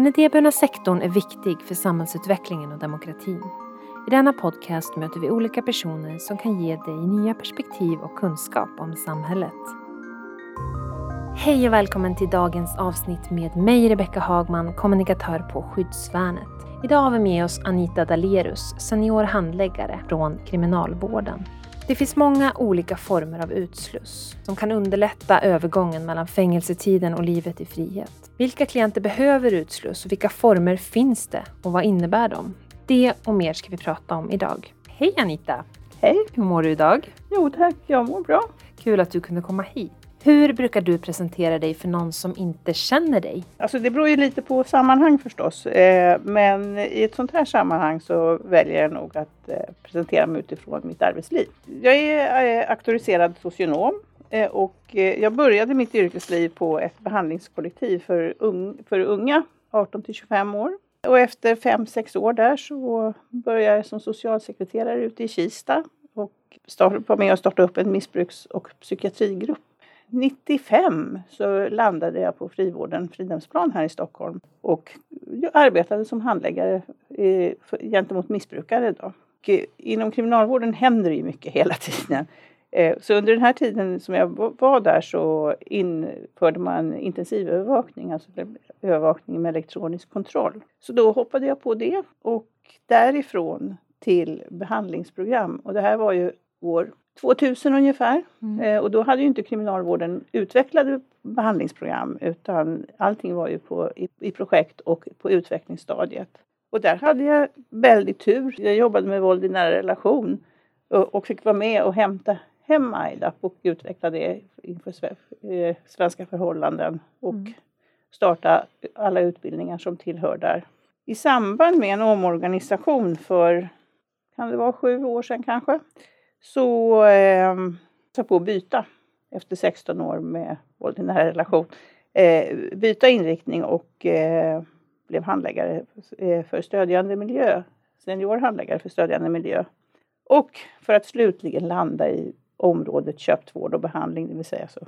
Den idéburna sektorn är viktig för samhällsutvecklingen och demokratin. I denna podcast möter vi olika personer som kan ge dig nya perspektiv och kunskap om samhället. Hej och välkommen till dagens avsnitt med mig Rebecka Hagman, kommunikatör på Skyddsvärnet. Idag har vi med oss Anita Dalerus, senior handläggare från Kriminalvården. Det finns många olika former av utsluss som kan underlätta övergången mellan fängelsetiden och livet i frihet. Vilka klienter behöver utsluss och vilka former finns det och vad innebär de? Det och mer ska vi prata om idag. Hej Anita! Hej! Hur mår du idag? Jo tack, jag mår bra. Kul att du kunde komma hit. Hur brukar du presentera dig för någon som inte känner dig? Alltså det beror ju lite på sammanhang förstås. Eh, men i ett sånt här sammanhang så väljer jag nog att eh, presentera mig utifrån mitt arbetsliv. Jag är eh, auktoriserad socionom Eh, och eh, jag började mitt yrkesliv på ett behandlingskollektiv för, för unga 18 till 25 år. Och efter 5-6 år där så började jag som socialsekreterare ute i Kista och var med och startade upp en missbruks och psykiatrigrupp 95 så landade jag på frivården Fridhemsplan här i Stockholm och jag arbetade som handläggare eh, gentemot missbrukare. Då. Och inom kriminalvården händer det ju mycket hela tiden. Eh, så under den här tiden som jag var där så införde man intensivövervakning, alltså övervakning med elektronisk kontroll. Så då hoppade jag på det och därifrån till behandlingsprogram. Och det här var ju år 2000 ungefär. Mm. Eh, och då hade ju inte kriminalvården utvecklade behandlingsprogram utan allting var ju på, i, i, projekt och på utvecklingsstadiet. Och där hade jag väldigt tur. Jag jobbade med våld i nära relation och, och fick vara med och hämta hem IDAP och utveckla det inför eh, svenska förhållanden och mm. starta alla utbildningar som tillhör där. I samband med en omorganisation för, kan det vara sju år sedan kanske, så eh, jag på att byta efter 16 år med våld i nära relation. Eh, byta inriktning och eh, blev handläggare eh, för stödjande miljö. Senior handläggare för stödjande miljö. Och för att slutligen landa i området köpt vård och behandling, det vill säga så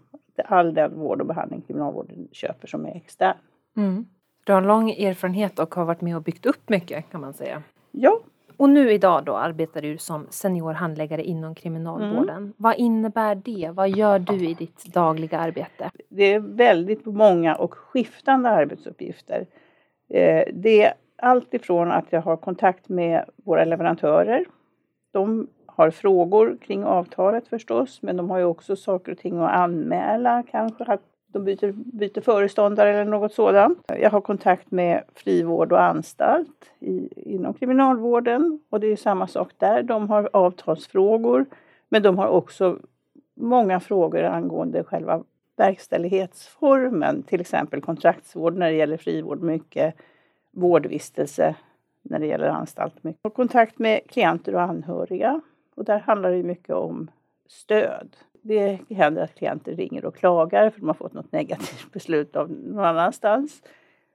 all den vård och behandling kriminalvården köper som är extern. Mm. Du har lång erfarenhet och har varit med och byggt upp mycket kan man säga. Ja, och nu idag då arbetar du som senior handläggare inom kriminalvården. Mm. Vad innebär det? Vad gör du i ditt dagliga arbete? Det är väldigt många och skiftande arbetsuppgifter. Eh, det är allt ifrån att jag har kontakt med våra leverantörer. De har frågor kring avtalet förstås, men de har ju också saker och ting att anmäla, kanske att de byter, byter föreståndare eller något sådant. Jag har kontakt med frivård och anstalt i, inom kriminalvården och det är samma sak där. De har avtalsfrågor men de har också många frågor angående själva verkställighetsformen, till exempel kontraktsvård när det gäller frivård, mycket vårdvistelse när det gäller anstalt. Jag har kontakt med klienter och anhöriga och där handlar det mycket om stöd det händer att klienter ringer och klagar för de har fått något negativt beslut av någon annanstans.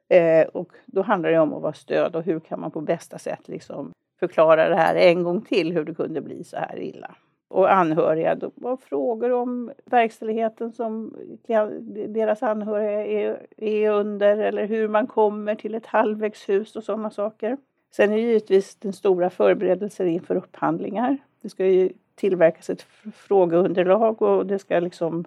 Eh, och då handlar det om att vara stöd och hur kan man på bästa sätt liksom förklara det här en gång till hur det kunde bli så här illa. Och anhöriga, då var frågor om verkställigheten som deras anhöriga är, är under eller hur man kommer till ett halvvägshus och sådana saker. Sen är det givetvis den stora förberedelsen inför upphandlingar. Det ska ju tillverkas ett frågeunderlag och det ska liksom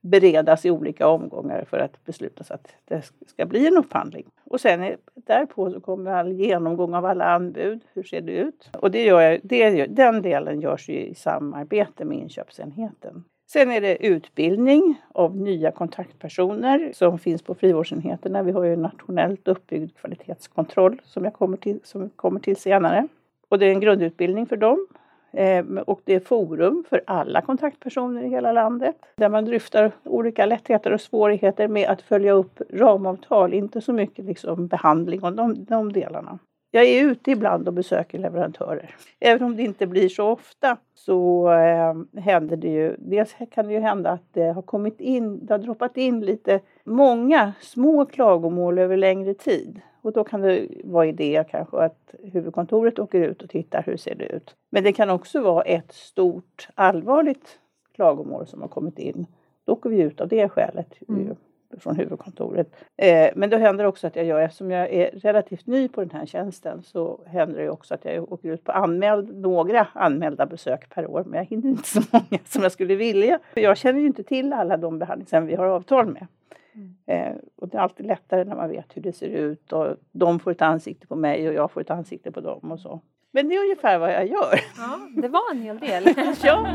beredas i olika omgångar för att beslutas att det ska bli en upphandling. Och sen är, därpå så kommer all genomgång av alla anbud. Hur ser det ut? Och det gör jag, det, den delen görs ju i samarbete med inköpsenheten. Sen är det utbildning av nya kontaktpersoner som finns på frivårdsenheterna. Vi har ju en nationellt uppbyggd kvalitetskontroll som jag kommer till, som kommer till senare. Och det är en grundutbildning för dem Ehm, och det är forum för alla kontaktpersoner i hela landet där man dryftar olika lättheter och svårigheter med att följa upp ramavtal, inte så mycket liksom behandling och de, de delarna. Jag är ute ibland och besöker leverantörer. Även om det inte blir så ofta så eh, händer det ju, dels kan det ju hända att det har kommit in, det har droppat in lite många små klagomål över längre tid. Och då kan det vara idé kanske att huvudkontoret åker ut och tittar hur ser det ut. Men det kan också vara ett stort allvarligt klagomål som har kommit in. Då åker vi ut av det skälet. Mm. från huvudkontoret. Eh, men då händer också att jag gör, eftersom jag är relativt ny på den här tjänsten, så händer det också att jag åker ut på anmäld, några anmälda besök per år. Men jag hinner inte så många som jag skulle vilja. För jag känner ju inte till alla de behandlingshem vi har avtal med. Mm. Eh, och det är alltid lättare när man vet hur det ser ut och de får ett ansikte på mig och jag får ett ansikte på dem och så. Men det är ungefär vad jag gör. Ja, det var en hel del. ja.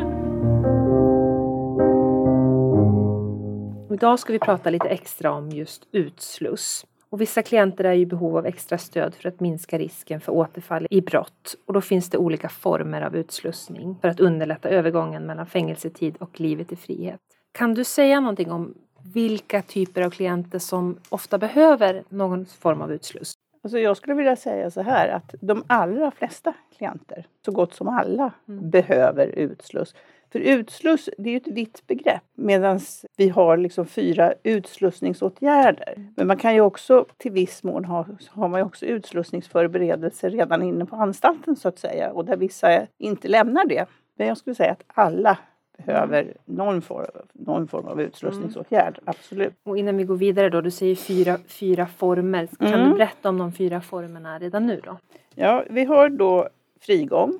Idag ska vi prata lite extra om just utsluss. Och vissa klienter är i behov av extra stöd för att minska risken för återfall i brott. Och då finns det olika former av utslussning för att underlätta övergången mellan fängelsetid och livet i frihet. Kan du säga någonting om vilka typer av klienter som ofta behöver någon form av utsluss? Alltså jag skulle vilja säga så här att de allra flesta klienter, så gott som alla, mm. behöver utsluss. För utsluss, det är ju ett vitt begrepp medan vi har liksom fyra utslussningsåtgärder. Mm. Men man kan ju också till viss mån ha, har man ju också utslussningsförberedelser redan inne på anstalten så att säga och där vissa inte lämnar det. Men jag skulle säga att alla behöver någon form, någon form av utslussningsåtgärd, mm. absolut. Och innan vi går vidare då, du säger fyra, fyra former. Kan mm. du berätta om de fyra formerna redan nu då? Ja, vi har då frigång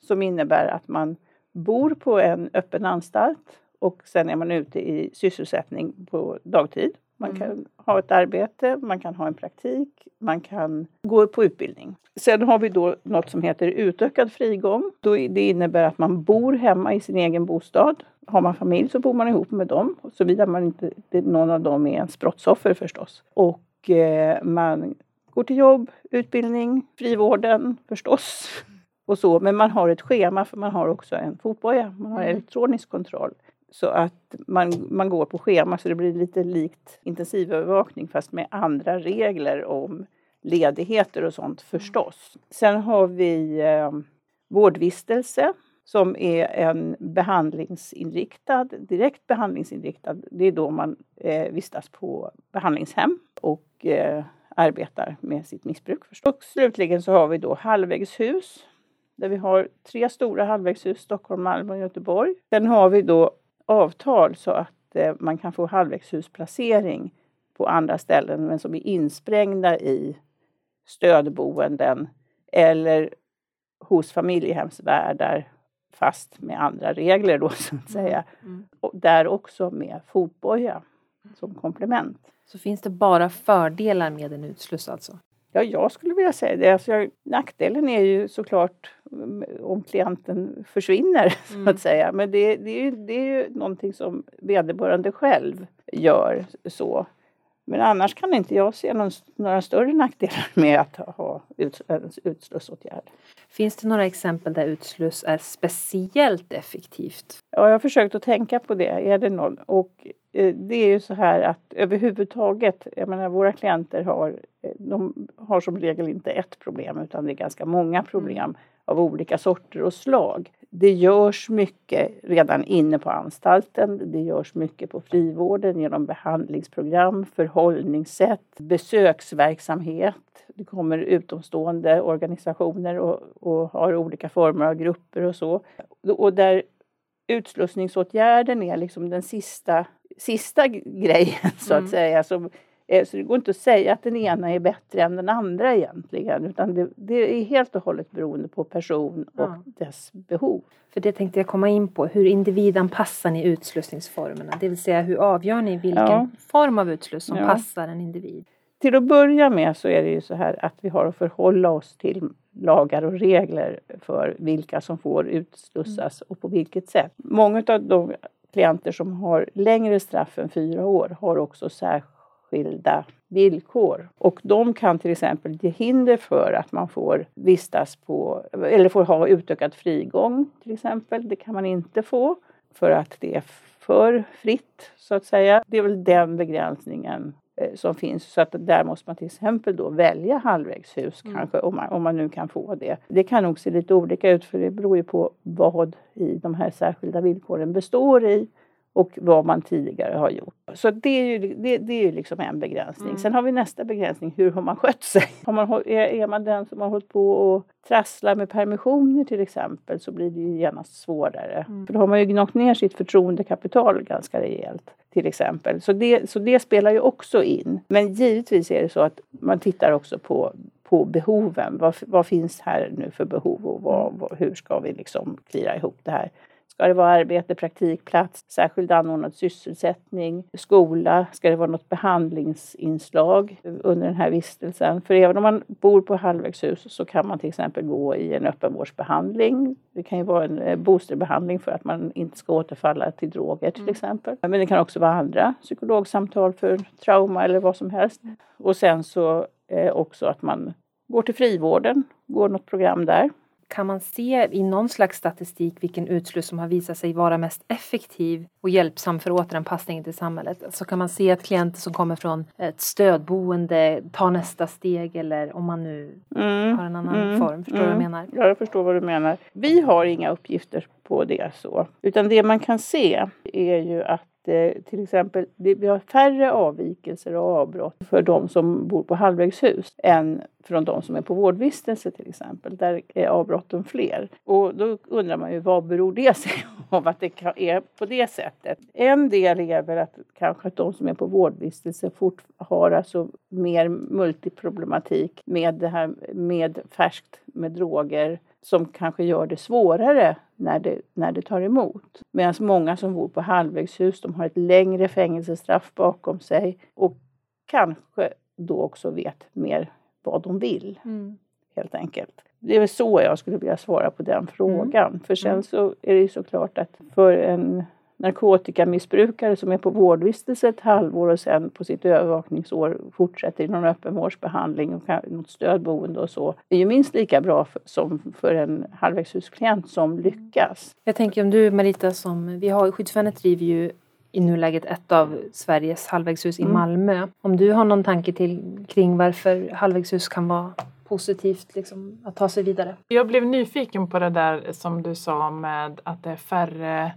som innebär att man bor på en öppen anstalt och sen är man ute i sysselsättning på dagtid. Man mm. kan ha ett arbete, man kan ha en praktik, man kan gå på utbildning. Sen har vi då något som heter utökad frigång. Det innebär att man bor hemma i sin egen bostad. Har man familj så bor man ihop med dem, såvida man inte, någon av dem är ens brottsoffer förstås. Och eh, man går till jobb, utbildning, frivården förstås. Och så. Men man har ett schema för man har också en fotboja, man har mm. elektronisk kontroll. Så att man, man går på schema så det blir lite likt intensivövervakning fast med andra regler om ledigheter och sånt förstås. Sen har vi eh, vårdvistelse som är en behandlingsinriktad, direkt behandlingsinriktad. Det är då man eh, vistas på behandlingshem och eh, arbetar med sitt missbruk. Förstås. Och slutligen så har vi då halvvägshus där vi har tre stora halvvägshus, Stockholm, Malmö och Göteborg. Sen har vi då avtal så att eh, man kan få halvvägshusplacering på andra ställen men som är insprängda i stödboenden eller hos familjehemsvärdar fast med andra regler då så att säga. Mm. mm. Och där också med fotboja som komplement. Så finns det bara fördelar med en utsluss alltså? Ja, jag skulle vilja säga det. Alltså, jag, nackdelen är ju såklart mm, om klienten försvinner, mm. så att säga. Men det, det, är ju, det är ju någonting som vederbörande själv gör så. Men annars kan inte jag se någon, några större nackdelar med att ha ut, utslussåtgärd. Finns det några exempel där utsluss är speciellt effektivt? Ja, jag har försökt att tänka på det. Är det någon? Och det är ju så här att överhuvudtaget, jag menar våra klienter har, eh, de har som regel inte ett problem utan det är ganska många problem mm. av olika sorter och slag. Det görs mycket redan inne på anstalten. Det görs mycket på frivården genom behandlingsprogram, förhållningssätt, besöksverksamhet. Det kommer utomstående organisationer och, och har olika former av grupper och så. Och där utslussningsåtgärden är liksom den sista, sista grejen så att mm. säga som så det går inte att säga att den ena är bättre än den andra egentligen utan det, det är helt och hållet beroende på person och ja. dess behov. För det tänkte jag komma in på, hur individanpassar ni utslussningsformerna? Det vill säga hur avgör ni vilken ja. form av utsluss som ja. passar en individ? Till att börja med så är det ju så här att vi har att förhålla oss till lagar och regler för vilka som får utslussas mm. och på vilket sätt. Många av de klienter som har längre straff än fyra år har också särskilda villkor. Och de kan till exempel ge hinder för att man får vistas på, eller får ha utökad frigång till exempel. Det kan man inte få för att det är för fritt så att säga. Det är väl den begränsningen som finns. Så att där måste man till exempel då välja halvvägshus mm. kanske om man, om man nu kan få det. Det kan nog se lite olika ut för det beror ju på vad i de här särskilda villkoren består i och vad man tidigare har gjort. Så det är ju, det, det är ju liksom en begränsning. Mm. Sen har vi nästa begränsning, hur har man skött sig? Man, är, är man den som har hållit på och trasslar med permissioner till exempel så blir det ju genast svårare. Mm. För då har man ju gnagt ner sitt förtroendekapital ganska rejält till exempel. Så det, så det spelar ju också in. Men givetvis är det så att man tittar också på, på behoven. Vad, vad finns här nu för behov och vad, vad, hur ska vi liksom klira ihop det här? Ska det vara arbete, praktikplats, särskilt anordnad sysselsättning, skola? Ska det vara något behandlingsinslag under den här vistelsen? För även om man bor på halvvägshus så kan man till exempel gå i en öppenvårdsbehandling. Det kan ju vara en eh, boosterbehandling för att man inte ska återfalla till droger till mm. exempel. Men det kan också vara andra psykologsamtal för trauma eller vad som helst. Och sen så eh, också att man går till frivården, går något program där. Kan man se i någon slags statistik vilken utsluss som har visat sig vara mest effektiv och hjälpsam för återanpassningen till samhället? Så alltså kan man se att klienter som kommer från ett stödboende tar nästa steg eller om man nu mm. har en annan mm. form. Förstår du mm. vad jag mm. menar? Ja, jag förstår vad du menar. Vi har inga uppgifter på det så, utan det man kan se är ju att Eh, till exempel, vi har färre avvikelser och avbrott för de som bor på halvvägshus än från de som är på vårdvistelse till exempel. Där är avbrotten fler. Och då undrar man ju vad beror det sig av att det är på det sättet? En del är väl att kanske att de som är på vårdvistelse fort har alltså mer multiproblematik med det här med färskt med droger som kanske gör det svårare när det, när det tar emot. Medan många som bor på halvvägshus de har ett längre fängelsestraff bakom sig och kanske då också vet mer vad de vill. Mm. Helt enkelt. Det är väl så jag skulle vilja svara på den frågan. Mm. För sen mm. så är det ju såklart att för en narkotikamissbrukare som är på vårdvistelse ett halvår och sen på sitt övervakningsår fortsätter i någon öppenvårdsbehandling och något stödboende och så är ju minst lika bra för, som för en halvvägshusklient som lyckas. Jag tänker om du Marita som, vi har Skyddsvärnet driver ju i nuläget ett av Sveriges halvvägshus mm. i Malmö. Om du har någon tanke till, kring varför halvvägshus kan vara positivt liksom, att ta sig vidare? Jag blev nyfiken på det där som du sa med att det är färre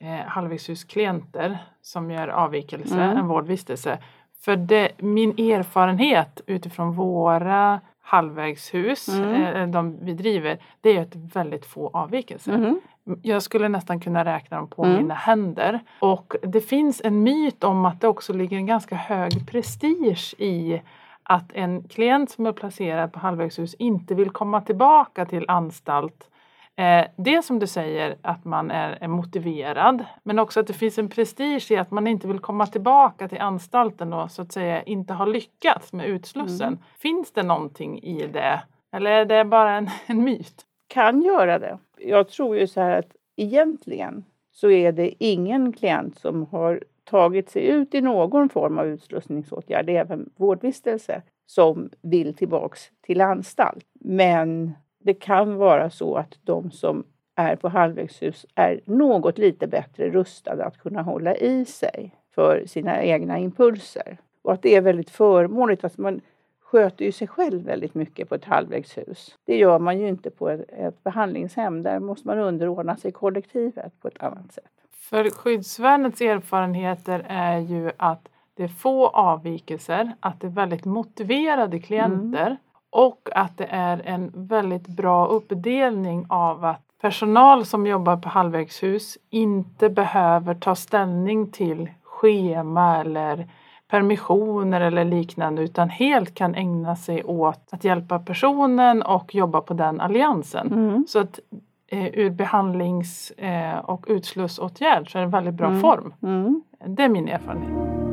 eh, halvvägshusklienter som gör avvikelse mm. än vårdvistelse. För det, min erfarenhet utifrån våra halvvägshus, mm. eh, de vi driver, det är ett väldigt få avvikelser. Mm. Jag skulle nästan kunna räkna dem på mm. mina händer. Och det finns en myt om att det också ligger en ganska hög prestige i att en klient som är placerad på halvvägshus inte vill komma tillbaka till anstalt Eh, det som du säger att man är, är, motiverad men också att det finns en prestige i att man inte vill komma tillbaka till anstalten och så att säga inte har lyckats med utslussen. Mm. Finns det någonting i det eller är det bara en, en myt? Kan göra det. Jag tror ju så här att egentligen så är det ingen klient som har tagit sig ut i någon form av utslussningsåtgärd, även vårdvistelse, som vill tillbaks till anstalt. Men det kan vara så att de som är på halvvägshus är något lite bättre rustade att kunna hålla i sig för sina egna impulser. Och att det är väldigt förmånligt. Att man sköter ju sig själv väldigt mycket på ett halvvägshus. Det gör man ju inte på ett, ett behandlingshem. Där måste man underordna sig kollektivet på ett annat sätt. För skyddsvärnets erfarenheter är ju att det är få avvikelser, att det är väldigt motiverade klienter mm. Och att det är en väldigt bra uppdelning av att personal som jobbar på halvvägshus inte behöver ta ställning till schema eller permissioner eller liknande utan helt kan ägna sig åt att hjälpa personen och jobba på den alliansen. Mm. Så att eh, ur behandlings eh, och utslussåtgärd så är det en väldigt bra mm. form. Mm. Det är min erfarenhet.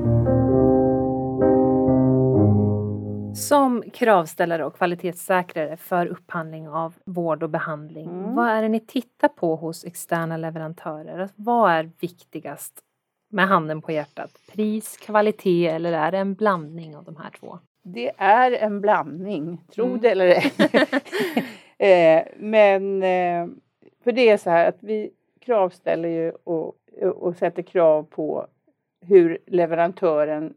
Som kravställare och kvalitetssäkrare för upphandling av vård och behandling, mm. vad är det ni tittar på hos externa leverantörer? Alltså, vad är viktigast med handen på hjärtat? Pris, kvalitet eller är det en blandning av de här två? Det är en blandning, tro mm. det eller ej. eh, men eh, för det är så här att vi kravställer ju och, och sätter krav på hur leverantören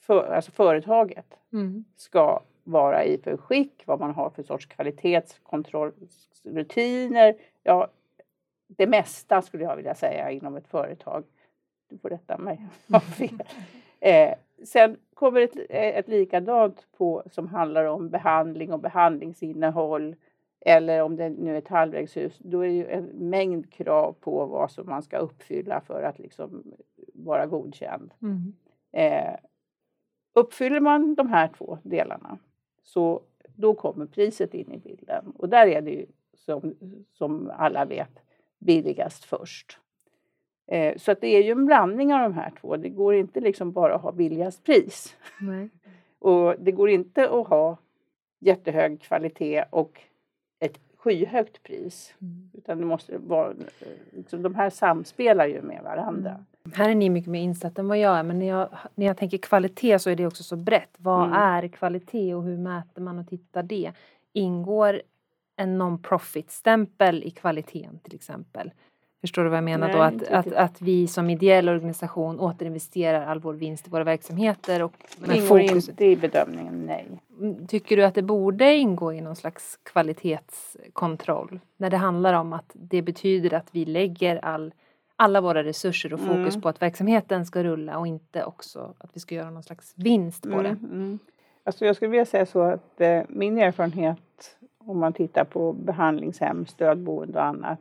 för, alltså företaget mm. ska vara i för skick, vad man har för sorts kvalitetskontrollrutiner. Ja, det mesta skulle jag vilja säga inom ett företag. Du får rätta mig om fel. Eh, sen kommer ett, ett likadant på som handlar om behandling och behandlingsinnehåll. Eller om det nu är ett halvvägshus, då är det ju en mängd krav på vad som man ska uppfylla för att liksom vara godkänd. Mm. Eh, uppfyller man de här två delarna så då kommer priset in i bilden. Och där är det ju som, som alla vet billigast först. Eh, så att det är ju en blandning av de här två. Det går inte liksom bara att ha billigast pris. Nej. Och det går inte att ha jättehög kvalitet och ett skyhögt pris. Mm. Utan det måste vara, liksom, de här samspelar ju med varandra. Mm. Här är ni mycket mer insatta än vad jag är men när jag, när jag tänker kvalitet så är det också så brett. Vad Mm. är kvalitet och hur mäter man och tittar det? Ingår en non-profit-stämpel i kvaliteten till exempel? Förstår du vad jag menar Nej, då? Att, att, att vi som ideell organisation återinvesterar all vår vinst i våra verksamheter och Det ingår fokus. inte i bedömningen, nej. Mm, Tycker du att det borde ingå i någon slags kvalitetskontroll? När det handlar om att det betyder att vi lägger all, alla våra resurser och fokus Mm. på att verksamheten ska rulla och inte också att vi ska göra någon slags vinst på Mm, det. mm. Alltså jag skulle vilja säga så att eh, min erfarenhet om man tittar på behandlingshem, stödboende och annat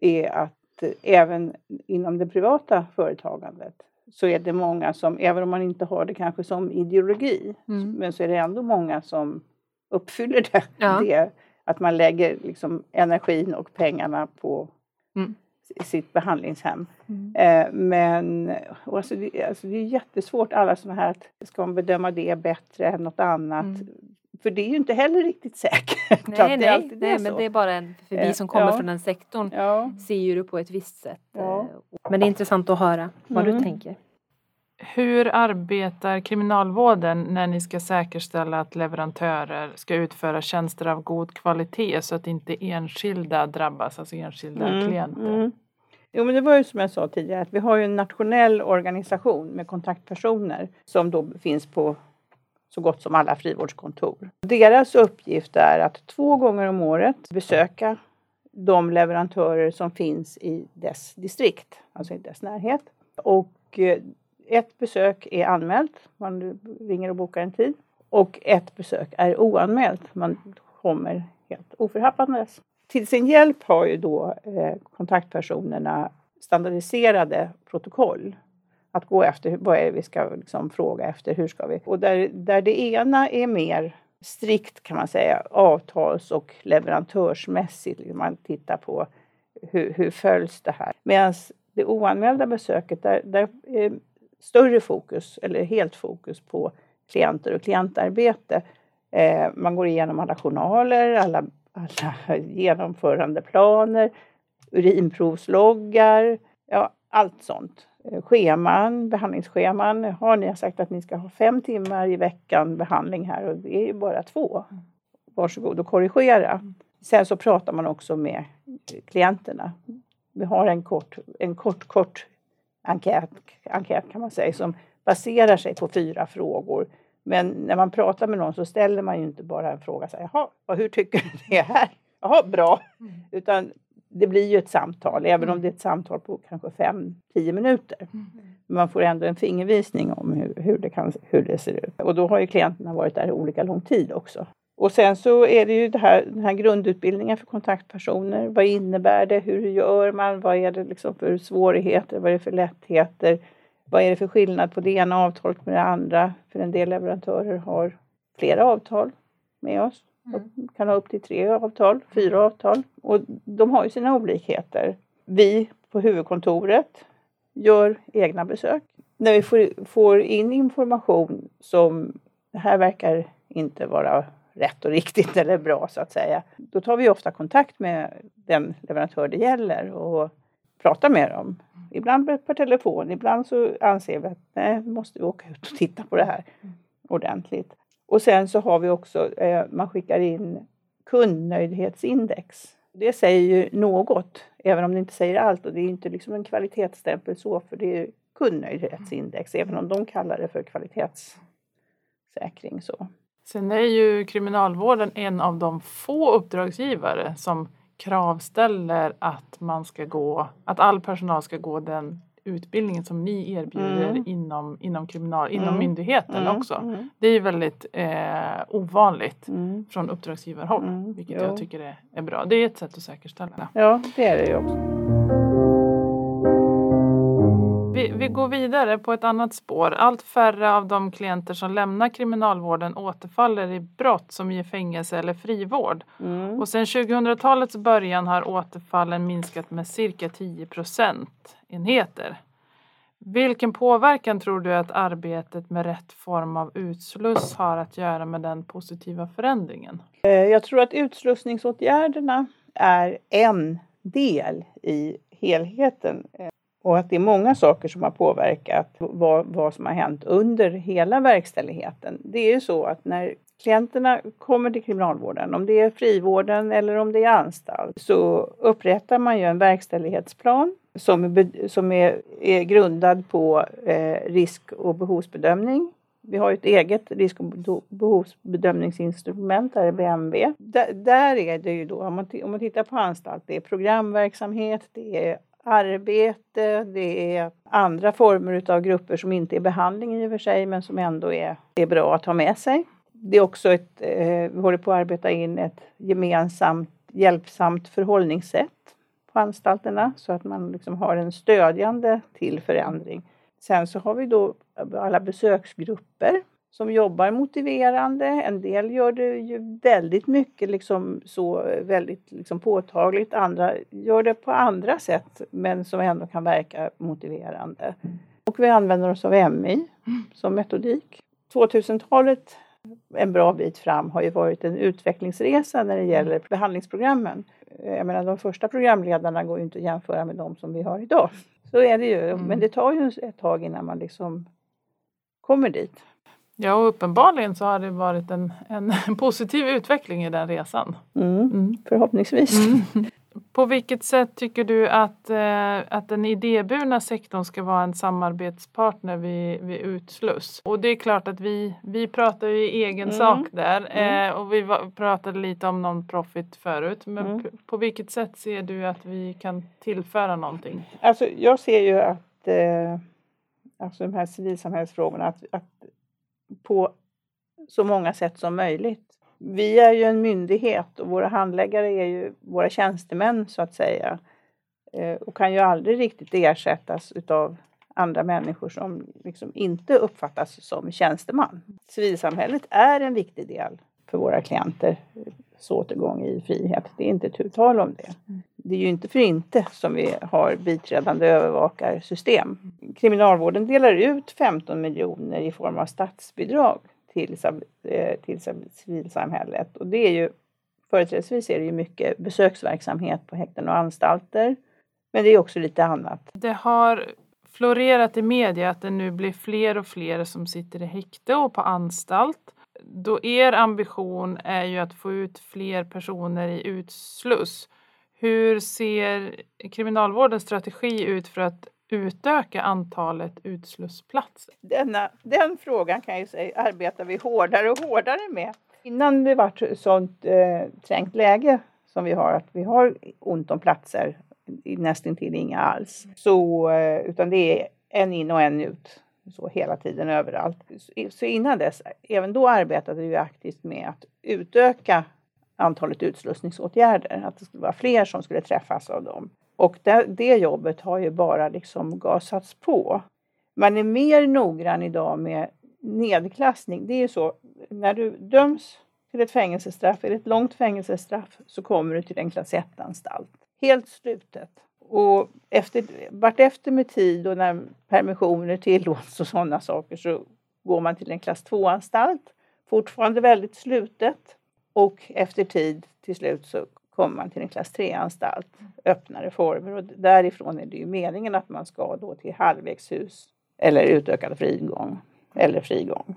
är att eh, även inom det privata företagandet så är det många som, även om man inte har det kanske som ideologi, Mm. men så är det ändå många som uppfyller det. Ja. det att man lägger liksom energin och pengarna på Mm. Sitt behandlingshem. Mm. Eh, men alltså det, alltså det är jättesvårt alla sådana här att ska man bedöma det bättre än något annat? Mm. För det är ju inte heller riktigt säkert. Nej, det nej, nej men det är bara en, för vi Eh, som kommer ja. från den sektorn Ja. ser ju det på ett visst sätt. Ja. eh, Men det är intressant att höra vad du Mm. tänker. Hur arbetar kriminalvården när ni ska säkerställa att leverantörer ska utföra tjänster av god kvalitet så att inte enskilda drabbas, alltså enskilda Mm, klienter? mm. Jo men det var ju som jag sa tidigare att vi har ju en nationell organisation med kontaktpersoner som då finns på så gott som alla frivårdskontor. Deras uppgift är att två gånger om året besöka de leverantörer som finns i dess distrikt, alltså i dess närhet. Och eh, ett besök är anmält, man ringer och bokar en tid. Och ett besök är oanmält, man kommer helt oförhappandes. Till sin hjälp har ju då eh, kontaktpersonerna standardiserade protokoll att gå efter. Vad är det vi ska liksom fråga efter? Hur ska vi? Och där, där det ena är mer strikt kan man säga avtals och leverantörsmässigt. Man tittar på hur, hur följs det här? Medan det oanmälda besöket där, där eh, större fokus eller helt fokus på klienter och klientarbete. Eh, man går igenom alla journaler, alla, alla genomförandeplaner, urinprovsloggar, ja allt sånt. Eh, Scheman, behandlingsscheman. Har ni sagt att ni ska ha fem timmar i veckan behandling här och det är ju bara två. Varsågod och korrigera. Sen så pratar man också med klienterna. Vi har en kort, en kort, kort enkät, enkät kan man säga som baserar sig på fyra frågor. Men när man pratar med någon så ställer man ju inte bara en fråga så här, jaha, hur tycker du det är här? Jaha, bra. Utan det blir ju ett samtal, även om det är ett samtal på kanske fem, tio minuter. Men man får ändå en fingervisning om hur, hur, det kan, hur det ser ut. Och då har ju klienterna varit där olika lång tid också. Och sen så är det ju det här, den här grundutbildningen för kontaktpersoner. Vad innebär det? Hur gör man? Vad är det liksom för svårigheter? Vad är det för lättheter? Vad är det för skillnad på det ena avtalet med det andra? För en del leverantörer har flera avtal med oss. De kan ha upp till tre avtal, fyra avtal. Och de har ju sina olikheter. Vi på huvudkontoret gör egna besök. När vi får, får in information som det här verkar inte vara rätt och riktigt eller bra så att säga. Då tar vi ofta kontakt med den leverantör det gäller och pratar med dem. Ibland per telefon, ibland så anser vi att nej, vi måste åka ut och titta på det här ordentligt. Och sen så har vi också, eh, man skickar in kundnöjdhetsindex. Det säger ju något, även om det inte säger allt. Och det är inte liksom en kvalitetsstämpel så, för det är kundnöjdhetsindex, även om de kallar det för kvalitetssäkring. Så. Sen är ju kriminalvården en av de få uppdragsgivare som kravställer att man ska gå, att all personal ska gå den utbildningen som ni erbjuder Mm. inom, inom, kriminal, inom Mm. myndigheten Mm, också. mm, Det är väldigt eh, ovanligt mm. från uppdragsgivarhåll, Mm, vilket jo. jag tycker är, är bra. Det är ett sätt att säkerställa. Ja, det är det ju också. Vi, vi går vidare på ett annat spår. Allt färre av de klienter som lämnar kriminalvården återfaller i brott som ger fängelse eller frivård. Mm. Och sedan 2000-talets början har återfallen minskat med cirka 10 procentenheter. Vilken påverkan tror du att arbetet med rätt form av utsluss har att göra med den positiva förändringen? Eh, Jag tror att utslussningsåtgärderna är en del i helheten och att det är många saker som har påverkat vad, vad som har hänt under hela verkställigheten. Det är ju så att när klienterna kommer till kriminalvården, om det är frivården eller om det är anstalt, så upprättar man ju en verkställighetsplan som är, som är, är grundad på eh, risk och behovsbedömning. Vi har ju ett eget risk och behovsbedömningsinstrument, där är BMV. Där, där är det ju då, om man, om man tittar på anstalt, det är programverksamhet, det är arbete, det är andra former av grupper som inte är behandling i och för sig, men som ändå är, är bra att ha med sig. Det är också ett, eh, vi håller på att arbeta in ett gemensamt hjälpsamt förhållningssätt på anstalterna så att man liksom har en stödjande till förändring. Sen så har vi då alla besöksgrupper som jobbar motiverande. En del gör det ju väldigt mycket liksom så väldigt liksom påtagligt. Andra gör det på andra sätt men som ändå kan verka motiverande. Och vi använder oss av MI som metodik. 2000-talet en bra bit fram har ju varit en utvecklingsresa när det gäller behandlingsprogrammen. Jag menar de första programledarna går ju inte att jämföra med de som vi har idag. Så är det ju, men det tar ju ett tag innan man liksom kommer dit. Ja, och uppenbarligen så har det varit en, en positiv utveckling i den resan. Mm. Förhoppningsvis. Mm. På vilket sätt tycker du att, eh, att den idéburna sektorn ska vara en samarbetspartner vid, vid utsluss? Och det är klart att vi, vi pratar ju i egen Mm. sak där Mm. eh, och vi pratade lite om non-profit förut. Men Mm. på vilket sätt ser du att vi kan tillföra någonting? Alltså, jag ser ju att eh, alltså de här civilsamhällsfrågorna att, att på så många sätt som möjligt. Vi är ju en myndighet och våra handläggare är ju våra tjänstemän så att säga. Eh, och kan ju aldrig riktigt ersättas utav andra människor som liksom inte uppfattas som tjänsteman. Civilsamhället är en viktig del för våra klienter eh, så återgång i frihet. Det är inte tu tal om det. Mm. Det är ju inte för inte som vi har biträdande övervakarsystem. Kriminalvården delar ut 15 miljoner i form av statsbidrag till, eh, till civilsamhället. Och det är ju företrädesvis är det ju mycket besöksverksamhet på häkten och anstalter. Men det är också lite annat. Det har florerat i media att det nu blir fler och fler som sitter i häkte och på anstalt. Då er ambition är ju att få ut fler personer i utsluss. Hur ser kriminalvårdens strategi ut för att utöka antalet utslussplatser? Denna, den frågan kan jag ju säga arbetar vi hårdare och hårdare med. Innan det var ett sånt eh, trängt läge som vi har, att vi har ont om platser, nästintill inga alls. Så, eh, utan det är en in och en ut, så hela tiden överallt. Så, så innan dess, även då arbetade vi aktivt med att utöka antalet utslussningsåtgärder, att det skulle vara fler som skulle träffas av dem. Och det, det jobbet har ju bara liksom gasats på. Man är mer noggrann idag med nedklassning. Det är ju så, när du döms till ett fängelsestraff, eller ett långt fängelsestraff, så kommer du till en klass 1-anstalt. Helt slutet. Och efter, vartefter med tid och när permissioner tillåts och sådana saker så går man till en klass 2-anstalt. Fortfarande väldigt slutet. Och efter tid till slut så kommer man till en klass 3-anstalt. Öppnare former och därifrån är det ju meningen att man ska då till halvvägshus eller utökad frigång eller frigång.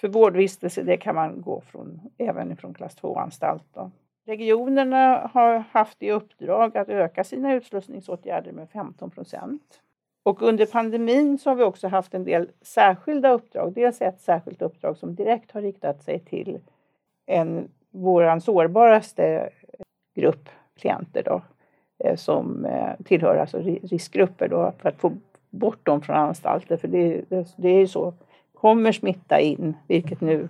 För vårdvistelse det kan man gå från, även från klass 2-anstalt. Regionerna har haft i uppdrag att öka sina utslussningsåtgärder med 15 procent. Och under pandemin så har vi också haft en del särskilda uppdrag. Dels ett särskilt uppdrag som direkt har riktat sig till en, våran sårbaraste grupp klienter då, eh, som eh, tillhör alltså riskgrupper då, för att få bort dem från anstalter. För det, det, det är ju så, kommer smitta in, vilket nu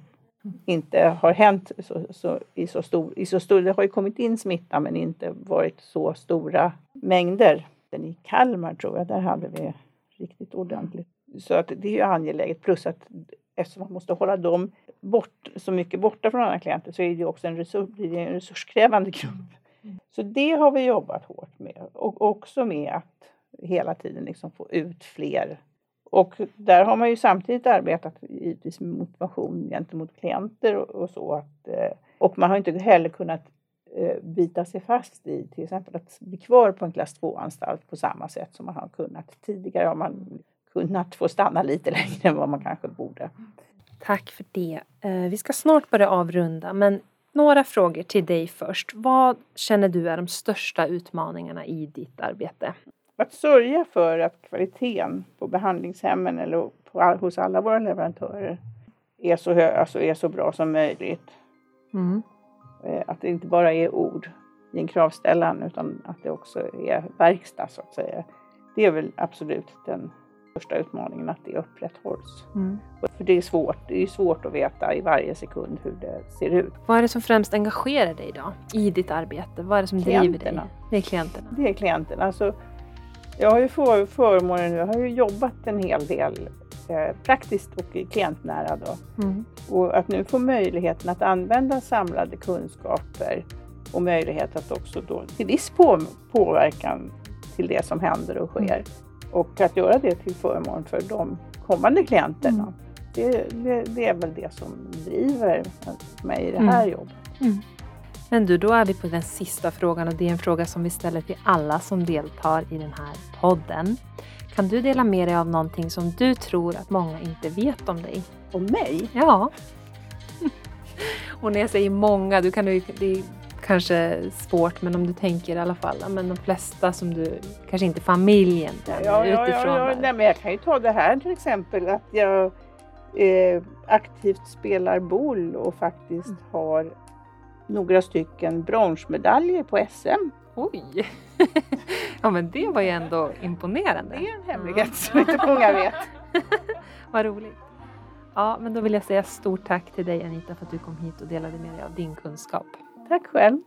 inte har hänt så, så, i, så stor, i så stor... Det har ju kommit in smitta men inte varit så stora mängder. I Kalmar tror jag, där hade vi riktigt ordentligt. Så att det är ju angeläget. Plus att eftersom man måste hålla dem bort, så mycket borta från andra klienter så är det också en, resurs, det en resurskrävande grupp. Mm. Så det har vi jobbat hårt med och också med att hela tiden liksom få ut fler. Och där har man ju samtidigt arbetat givetvis med motivation gentemot klienter och, och så. Att, eh, och man har inte heller kunnat eh, bita sig fast i till exempel att bli kvar på en klass 2-anstalt på samma sätt som man har kunnat. Tidigare har man kunnat få stanna lite längre än vad man kanske borde. Tack för det. Eh, vi ska snart börja avrunda men några frågor till dig först. Vad känner du är de största utmaningarna i ditt arbete? Att sörja för att kvaliteten på behandlingshemmen eller på, hos alla våra leverantörer är så, hög, alltså är så bra som möjligt. Mm. Eh, att det inte bara är ord i en kravställan utan att det också är verkstad så att säga. Det är väl absolut den största utmaningen att det upprätthålls. Mm. För det är svårt. Det är svårt att veta i varje sekund hur det ser ut. Vad är det som främst engagerar dig då i ditt arbete? Vad är det som driver dig? Det är klienterna. Det är klienterna. Alltså, jag har ju för, förmånen, jag har ju jobbat en hel del eh, praktiskt och klientnära då. Mm. Och att nu få möjligheten att använda samlade kunskaper och möjlighet att också då till viss på, påverkan till det som händer och sker. Och att göra det till förmån för de kommande klienterna. Mm. Det, det, det, är väl det som driver mig i det här mm. jobbet. Mm. Men du, då är vi på den sista frågan och det är en fråga som vi ställer till alla som deltar i den här podden. Kan du dela med dig av någonting som du tror att många inte vet om dig? Om mig? Ja. Och när jag säger många, du kan det kanske svårt men om du tänker i alla fall, men de flesta som du, kanske inte familjen ja, ja, utifrån. Ja, ja, nej, men jag kan ju ta det här till exempel att jag eh, aktivt spelar boll och faktiskt mm. har några stycken bronsmedaljer på SM. Oj! ja men det var ju ändå imponerande. Det är en hemlighet mm. som inte många vet. Vad roligt. Ja, men då vill jag säga stort tack till dig Anita för att du kom hit och delade med dig av din kunskap. Tack själv.